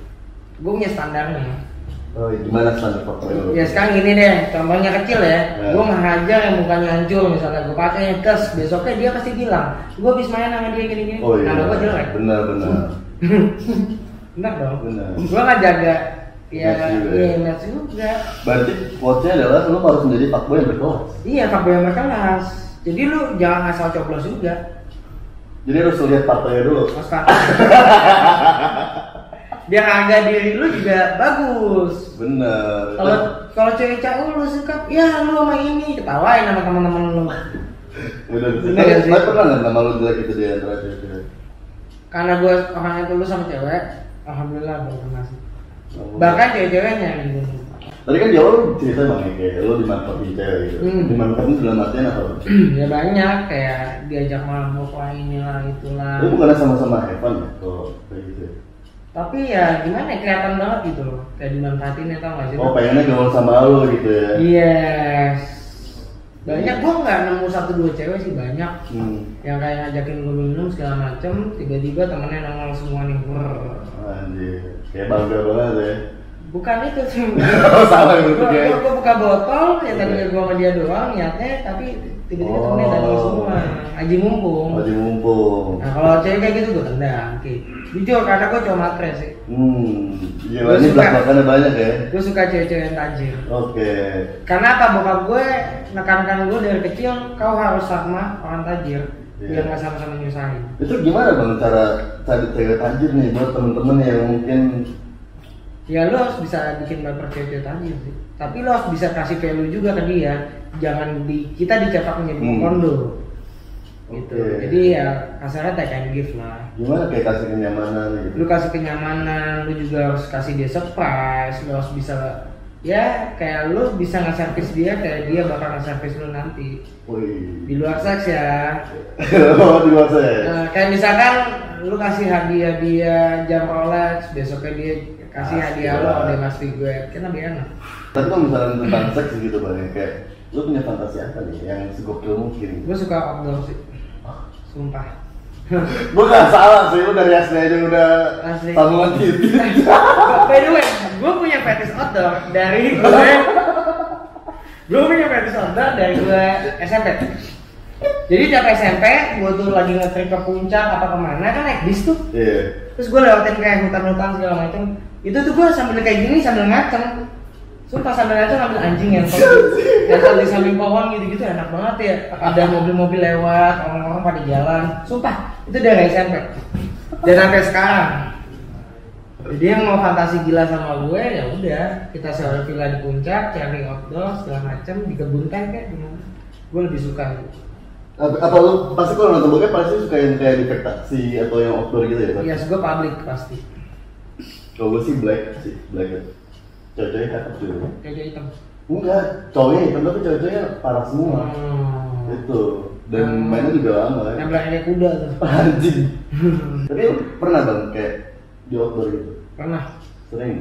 Gua punya standarnya. Oh, gimana standar lu? Ya sekarang gini deh, contohnya kecil ya. Ya. Gua ngehajar yang mukanya hancur misalnya, gua pakai yang kes, besoknya dia pasti bilang, gua habis main sama dia gini-gini. Oh iya. Nama gua jelek. Benar benar. Bener dong. Benar. Gua nggak jaga ya iya ya. image juga. Berarti quotes-nya adalah lu harus menjadi fuckboy yang berkelas. Iya, fuckboy yang berkelas. Jadi lu jangan asal coblos juga. Jadi harus lihat partainya dulu. Pak. Biar harga diri lu juga bagus. Bener. Kalau kalau cewek cowok lu suka, ya lu sama ini ketawain sama teman-teman lu. Bener. Bener sih? tapi pernah nggak nama lu jelek itu di antara cewek-cewek? Karena gue orangnya tulus sama cewek, alhamdulillah baru kenal sih. Bahkan cewek-ceweknya gue Tadi kan lu cerita bang ya, kayak lu dimanfaatin cewek gitu. Hmm. Dimanfaatin dalam artian apa? ya banyak kayak diajak mabuk lah inilah itulah. Lu bukannya sama-sama Evan ya kalau kayak gitu? Tapi ya gimana ya, kelihatan banget gitu loh, kayak dimanfaatin ya tau gak sih? Oh pengennya gaul sama lu gitu ya? Yes. Banyak gua nggak nemu satu dua cewek sih banyak Hmm. yang kayak ngajakin gue minum segala macem tiba-tiba temennya nongol semua nih. Anjir, kayak bangga banget ya. Bukan itu sih Oh, salah yang gua, ya. gua, gua buka botol yang tadi Iya. gua sama dia doang niatnya tapi tiba-tiba Oh. temennya datang semua aji mumpung Masih mumpung. nah kalau cewek kayak gitu gua tendang oke jujur karena gua cuma matre sih Hmm, Gua ini belak-belakannya banyak ya. gua suka cewek-cewek yang tajir Oke. karena apa bokap gue nekankan gue dari kecil kau harus sama orang tajir Iya. biar nggak sama-sama nyusahin Itu gimana bang cara cari cewek tajir nih buat temen-temen yang mungkin ya lo harus bisa bikin baper cewek tajir sih tapi lo harus bisa kasih value juga ke dia jangan di kita dicetak menjadi Hmm. kondo gitu Oke. jadi ya kasarnya take and give lah gimana kayak kasih kenyamanan gitu. lu kasih kenyamanan lu juga harus kasih dia surprise lu harus bisa ya kayak lu bisa nge-service dia kayak dia bakal nge-service lu nanti Wih. di luar seks ya oh di luar saya. Nah, kayak misalkan lu kasih hadiah dia jam Rolex, besoknya dia kasih hadiah lo dia mas figuret, kan lebih enak. Tapi kalau misalnya tentang seks gitu bang, ya, kayak lu punya fantasi apa nih yang segokil mungkin? Gue suka outdoor sih, sumpah. Gue gak salah sih, lu dari SD aja udah Asli. sambungan titik. By the way, gue punya fetish outdoor dari gue. gue punya fetish outdoor dari gue SMP. Jadi tiap SMP, gue tuh lagi nge-trip ke puncak apa ke mana kan naik bis tuh. Iya. Terus gue lewatin kayak hutan-hutan segala macam. Itu tuh gue sambil kayak gini sambil ngaceng. Sumpah sambil ngaceng sambil anjing yang yang di samping pohon gitu-gitu enak banget ya. Ada mobil-mobil lewat, orang-orang pada jalan. Sumpah itu dari SMP. Dan sampai sekarang. Jadi yang mau fantasi gila sama gue ya udah kita sewa villa di puncak, cari outdoor segala macam di kebun teh kayak gimana. Gue lebih suka gitu. Apa, apa lu pasti kalau nonton bokep pasti suka yang kayak di vegetasi atau yang outdoor gitu ya? Iya, gue public pasti. Kalau gue sih black sih, black. Cewek-cewek cakep juga. Kayak hitam. Enggak, cowoknya hitam tapi cewek-ceweknya parah semua. Hmm. Itu. Dan mainnya juga lama ya. Yang belakangnya kuda tuh. Anjing. tapi lu pernah bang kayak di outdoor gitu? Pernah. Sering?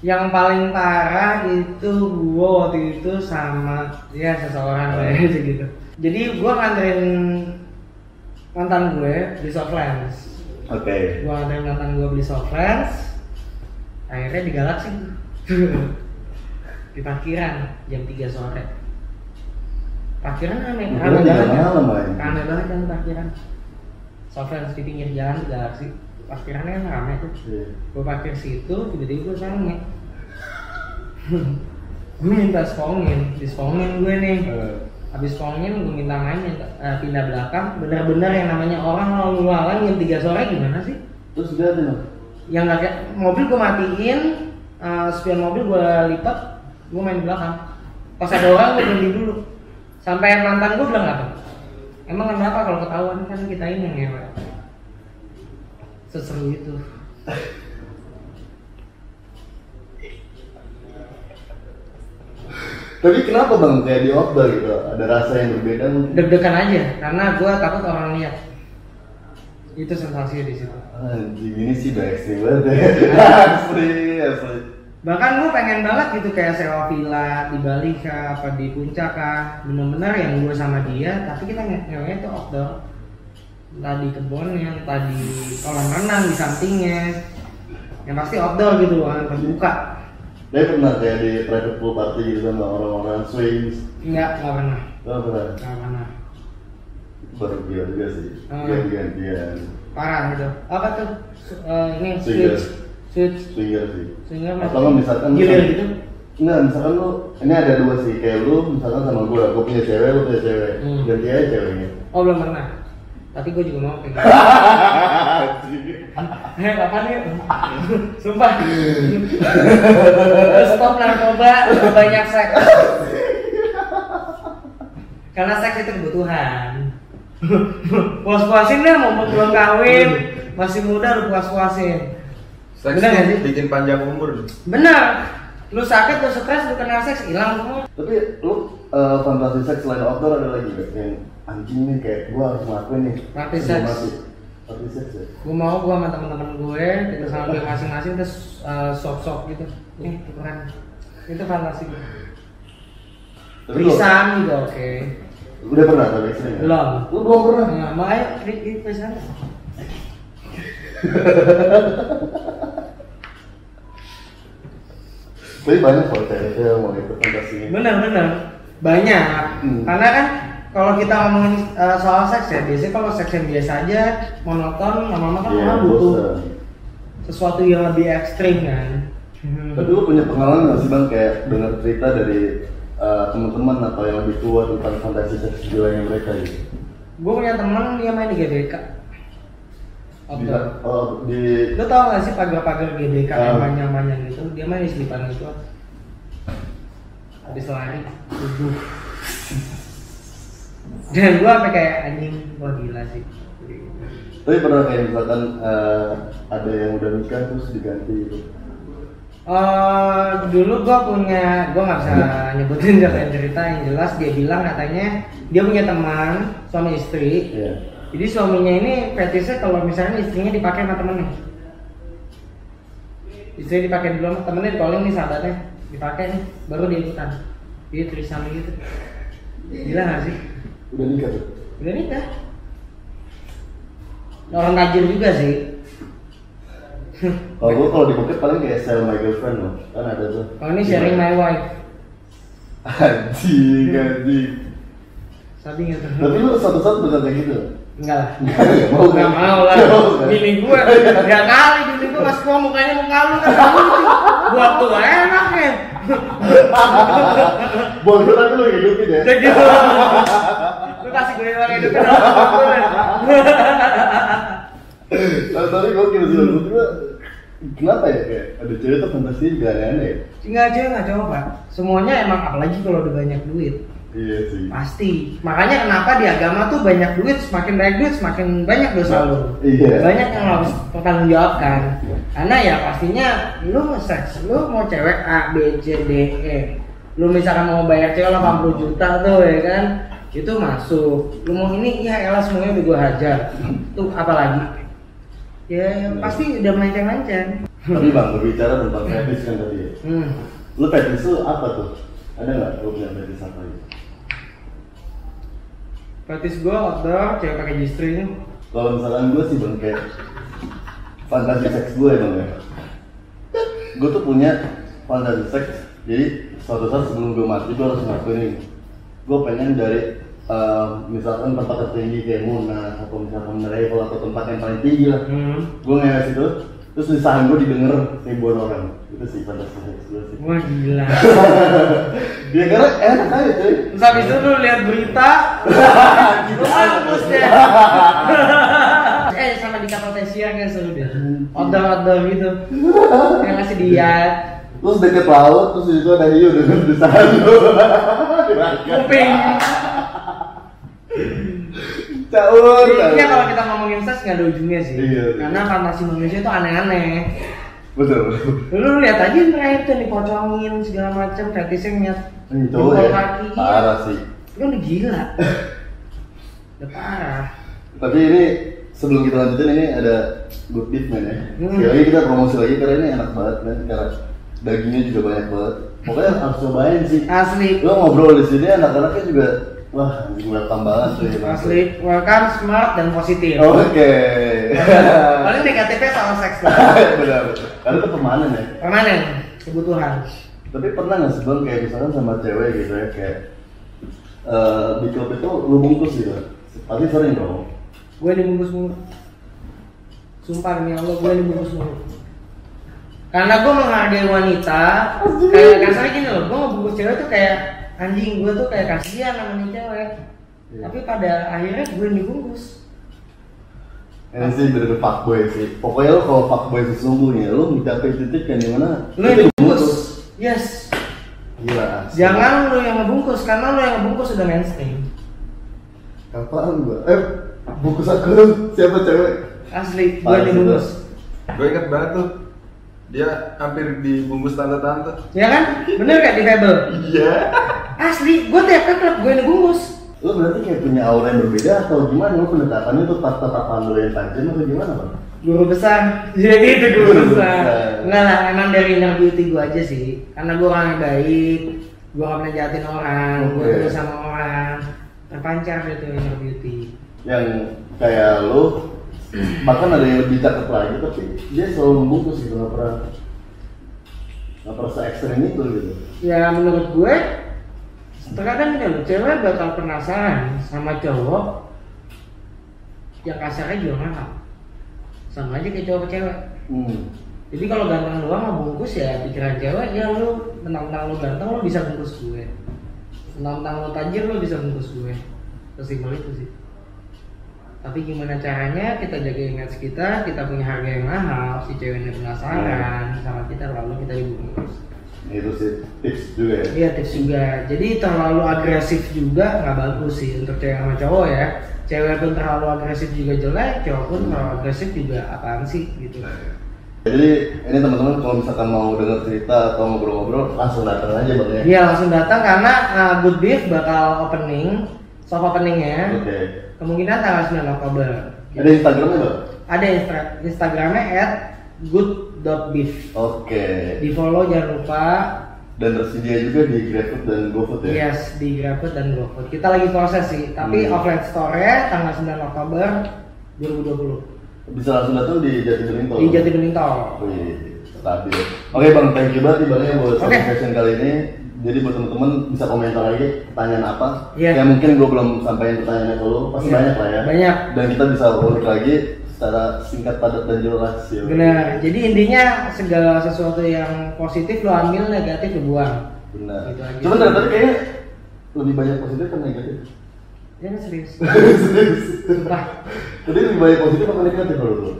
Yang paling parah itu gua waktu itu sama ya seseorang Hmm. kayak gitu. Jadi gua nganterin mantan gue beli soft lens. Oke. Gua nganterin mantan gue beli soft lens. Akhirnya di Galaxy. di parkiran jam 3 sore. Parkiran aneh, banget kan? malam. Rame banget kan parkiran. Soft lens di pinggir jalan di Galaxy. Parkirannya kan rame tuh. Iya. gue parkir situ tiba-tiba gue sange gue minta spongin dispongin gue nih habis spongin gue minta main minta, eh, pindah belakang. Benar-benar yang namanya orang lalu lalang jam 3 sore gimana sih? Terus dia tuh yang nggak kayak mobil gue matiin eh, spion mobil gue lipat gue main di belakang. Pas ada orang gue berhenti dulu. Sampai mantan gue bilang apa? Emang kenapa? Kalau ketahuan kan kita ini yang ngewe. Seseru itu Tapi kenapa bang kayak di outdoor gitu? Ada rasa yang berbeda mungkin? deg-degan aja karena gue takut orang lihat itu sensasinya di situ Anjing ini sih udah ekstrim banget ya. asli, asli. bahkan gue pengen banget gitu kayak sewa villa di Bali kah apa di puncak kah bener-bener yang gue sama dia tapi kita ngewenya itu outdoor tadi kebunnya tadi kolam renang di sampingnya yang pasti outdoor gitu loh terbuka Dia pernah kayak di private pool party gitu sama orang-orang swings. enggak nggak pernah Oh, pernah. nggak pernah Baru gila juga sih. Hmm. Ganti-gantian. parah gitu apa tuh eh, ini Swinger. switch switch Swinger sih. sehingga Atau nggak misalkan gilir misalkan- gitu Enggak, misalkan lu, ini ada dua sih, kayak lu misalkan sama gue, gue punya cewek, lu punya cewek, Hmm. ganti aja ceweknya. oh belum pernah tapi gue juga mau kayak gitu Eh, kapan ya? Sumpah. Stop narkoba, banyak seks. Karena seks itu kebutuhan. Puas-puasin deh, mau belum kawin, masih muda lu puas-puasin. Seks Bener nggak tuh sih? bikin panjang umur. Benar. Lu sakit, lu stres, lu kena seks, hilang semua. Tapi lu eh, fantasi seks selain outdoor ada lagi gak? Yang anjing nih kayak gue harus ngelakuin nih. Sebelum seks. Mati seks ya? Gue mau gue sama teman-teman gue, kita sambil masing-masing terus uh, sok-sok gitu. Nih, keren. Itu fantasi gue. Tapi lu- Pisan juga oke. Udah pernah tapi ekstrim ya? Belum. Lu belum pernah? Nah, makanya klik klik pisan. Tapi banyak kok cewek yang mau ikut fantasi ini. Bener-bener banyak. Hmm. Karena kan kalau kita ngomongin uh, soal seks ya, biasanya kalau seks yang biasa aja monoton, lama-lama kan orang butuh bosan. sesuatu yang lebih ekstrim kan. Hmm. Tapi lu punya pengalaman nggak sih bang kayak dengar cerita dari uh, teman-teman atau yang lebih tua tentang fantasi seks gilanya mereka gitu? Gue punya temen dia main di GBK. Di, Outdoor. oh, di Lo tau gak sih pagar-pagar GBK yang Ah. panjang-panjang gitu? Dia main di selipan itu. Habis lari, subuh. Dan gua sampai kayak anjing, wah gila sih. tapi pernah kayak misalkan uh, ada yang udah nikah terus diganti gitu. Eh, dulu gua punya, gua nggak bisa nyebutin cerita cerita yang jelas dia bilang katanya dia punya teman suami istri. Iya. Jadi suaminya ini fetishnya kalau misalnya istrinya dipakai sama temennya. Istri dipakai dulu sama temennya di calling nih sahabatnya dipakai nih baru dia ikutan. Dia tulisan gitu. Gila gak sih? Udah nikah tuh. Udah nikah. Orang tajir juga sih. Kalau gua kalau di Bukit paling kayak sell my girlfriend loh, kan ada tuh. Kalau ini sharing my wife. Anjing, anjing. Sabi gitu. Tapi lu suatu saat bener kayak gitu. Enggak lah. Nggak mau mau lah. Bini gue, tiga kali bini gue pas gua mukanya muka lu kan. Buat tuh enak ya. Boleh tapi lu hidupin ya. Kasih gue yang Nah, tapi gue kira sih menurut gua kenapa ya kayak ada cewek tuh fantasi juga aneh-aneh ya? Enggak aja enggak coba. Semuanya emang apalagi kalau udah banyak duit. Iya sih. Pasti. Makanya kenapa di agama tuh banyak duit, semakin banyak duit semakin banyak dosa lu. Iya. Banyak yang harus bertanggung jawabkan. Karena ya pastinya lu seks, lu mau cewek A, B, C, D, E. Lu misalkan mau bayar cewek 80 juta tuh ya kan, itu masuk. Lu mau ini, ya elah semuanya udah gua hajar. Tuh apalagi? Ya pasti udah melenceng-lenceng. Tapi bang berbicara tentang fetish kan tadi ya. Hmm. Lu fetish lu apa tuh? Ada nggak lu punya fetish apa gitu? Fetish gua outdoor, cewek pakai G-string. Kalau misalkan gue sih bang kayak fantasi seks gue ya bang ya. Gue tuh punya fantasi seks. Jadi suatu saat sebelum gue mati gue harus ngakuin ini. Gue pengen dari eh, misalkan tempat tertinggi kayak Monas atau misalkan Meravel atau tempat yang paling tinggi lah. Hmm. Gue ngeles itu, terus lisahan gue didengar ribuan orang. Itu sih fantasi seks gue sih. Wah gila. Ya karena enak aja cuy. Terus habis itu lu lihat berita, lu hapus deh. eh sama di kapal Tesia kan seru deh. Outdoor-outdoor gitu. Yang ngasih diet, Terus deket laut, terus di situ ada hiu dengan. Dimakan. Kuping. Caur. Intinya kalau kita ngomongin seks nggak ada ujungnya sih. Iya. Karena fantasi manusia itu aneh-aneh. Betul. Lu lihat aja yang terakhir tuh dipocongin segala macam, fetishnya ngeliat Ini jempol ya, kaki. parah sih. Itu udah gila. Udah parah. Tapi ini sebelum kita lanjutin ini ada good beef man ya. Hmm. Sekali kita promosi lagi karena ini enak banget man, karena dagingnya juga banyak banget. Pokoknya harus cobain sih. Asli. Lo ngobrol di sini anak-anaknya juga wah welcome banget tuh ya. Asli, welcome, smart dan positif. Oke. Paling negatifnya soal seks. Benar. Karena itu permanen ya. Permanen, kebutuhan. Tapi pernah nggak bang kayak misalkan sama cewek gitu ya kayak eh, di klub itu lu bungkus gitu. Pasti sering dong. Gue dibungkus mulu. Sumpah demi Allah, gue dibungkus mulu. Karena gue menghargai wanita, kayak kasarnya gini loh, gue ngebungkus cewek tuh kayak anjing gue tuh kayak kasihan sama nih cewek. Iya. Tapi pada akhirnya gue yang dibungkus. Ini sih bener fuckboy sih. Pokoknya lo kalau fuckboy sesungguhnya, lo mencapai titik yang di mana Lu yang dibungkus. Yes. Gila. asli. Jangan lu yang ngebungkus, karena lu yang ngebungkus udah mainstream. Kapan gua? Eh, bungkus aku siapa cewek? Asli, gue dibungkus. Gue ingat banget tuh. Dia hampir dibungkus tante-tante. Ya kan? Bener gak di Fable? Iya. Asli, gue tiap ke klub gue yang dibungkus. Lo berarti kayak punya aura yang berbeda atau gimana? Lo pendekatannya tuh tat tatapan lo yang tajam atau gimana bang? Guru besar. Jadi itu guru Guru besar. besar. Enggak lah, emang dari inner beauty gue aja sih. Karena gue orang yang baik, gue gak pernah jahatin orang, gue Oke. tulus sama orang. Terpancar itu inner beauty. Yang kayak lo bahkan ada yang lebih cakep lagi tapi dia selalu membungkus gitu nggak pernah nggak perlu se ekstrim itu gitu. Ya menurut gue terkadang gini loh cewek bakal penasaran sama cowok yang kasarnya juga mahal sama aja kayak cowok cewek. Hmm. jadi kalau ganteng doang mau bungkus ya pikiran cewek ya lu menang-menang lu ganteng lu bisa bungkus gue. Menang-menang lu tajir lu bisa bungkus gue. Sesimpel itu sih tapi gimana caranya kita jaga image kita kita punya harga yang mahal si ceweknya penasaran sama kita lalu kita dibungkus itu sih tips juga ya Iya tips juga. Jadi terlalu agresif juga nggak bagus sih untuk cewek sama cowok ya. Cewek pun terlalu agresif juga jelek, cowok pun terlalu agresif juga apaan sih gitu. jadi ini teman-teman kalau misalkan mau dengar cerita atau ngobrol-ngobrol langsung datang aja bang ya Iya langsung datang karena uh, Good Beef bakal opening, soft openingnya oke kemungkinan tanggal 9 Oktober. ada instagramnya bang Ada instra- Instagramnya at good.beef. oke Di follow jangan lupa. dan tersedia juga di GrabFood dan GoFood ya Yes di GrabFood dan GoFood. Kita lagi proses sih, tapi Hmm. offline store-nya tanggal 9 Oktober 2020 bisa langsung datang di Jati Bening Tol di Jati Bening Tol. Wih, stabil. Oke bang, thank you banget nih bang ya buat Oke. session kali ini. Jadi buat teman-teman bisa komentar lagi pertanyaan apa. Iya. Ya mungkin gue belum sampaikan pertanyaannya ke lu, pasti Iya. banyak lah ya. Banyak. Dan kita bisa ulik lagi secara singkat, padat dan jelas ya. Benar. Jadi intinya segala sesuatu yang positif lo ambil, negatif lo buang. Benar. Gitu. Cuman dari tadi kayaknya lebih banyak positif kan negatif. Ya serius. Serius. Tadi lebih banyak positif apa negatif kalau lu?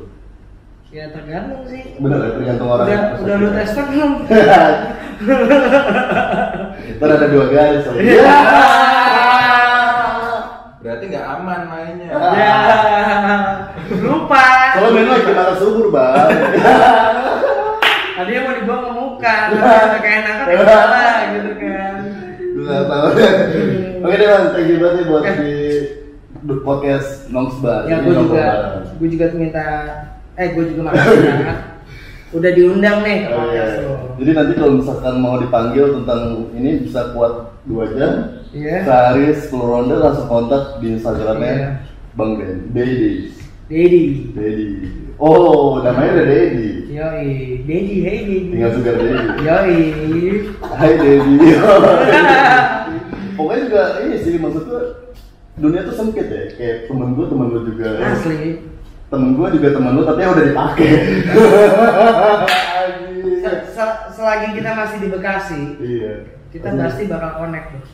Ya tergantung sih. Benar ya, tergantung orang. Udah, udah lu tes kan belum? Ntar ada dua garis. Iya. Berarti nggak aman mainnya. Ya. Lupa. Kalau main lagi mata subur bang. Tadi yang mau dibawa ke muka, tapi kayak enakan kayak salah gitu kan. Gue gak tau Oke deh bang, thank you banget nih buat Oke. di podcast Nongs Bar Ya gue juga, gue juga minta, eh gue juga makasih banget. Udah diundang nih ke Oh, iya. lo. Jadi nanti kalau misalkan mau dipanggil tentang ini bisa kuat dua jam Iya. Sehari 10 ronde langsung kontak di Instagramnya Iya. Bang Ben Dedi Dedi. Dedi Oh, namanya udah Dedi Yoi, Dedi, hey Dedi. Tinggal sugar Dedi Yoi. Hai Dedi Pokoknya juga ini sih maksudnya dunia tuh sempit ya kayak temen gue temen lu juga Asli. Temen gue juga temen lu tapi yang udah dipakai. Se- se- selagi kita masih di Bekasi, iya. kita pasti bakal connect tuh.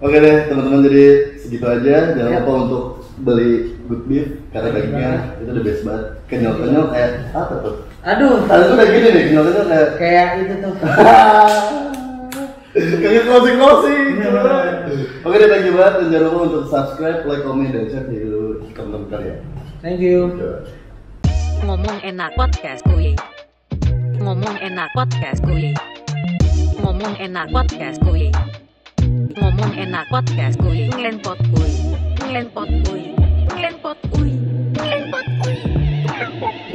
oke deh teman-teman jadi segitu aja. Jangan Ya. lupa untuk beli good beef karena you dagingnya itu the best banget. Kenyal kenyal kayak apa tuh? Aduh, tadi tuh udah gini deh kenyal kenyal kayak kayak itu tuh. kayak closing closing Bener. oke deh thank you banget. Dan jangan lupa untuk subscribe like comment dan share di teman-teman kalian Thank you. Ngomong enak podcast kuy. Ngomong enak podcast kuy. Ngomong enak podcast kuy. Ngomong enak podcast kuy. Ngelenpot kuy. Ngelenpot kuy. Ngelenpot kuy. Ngelenpot kuy. Ngelenpot kuy.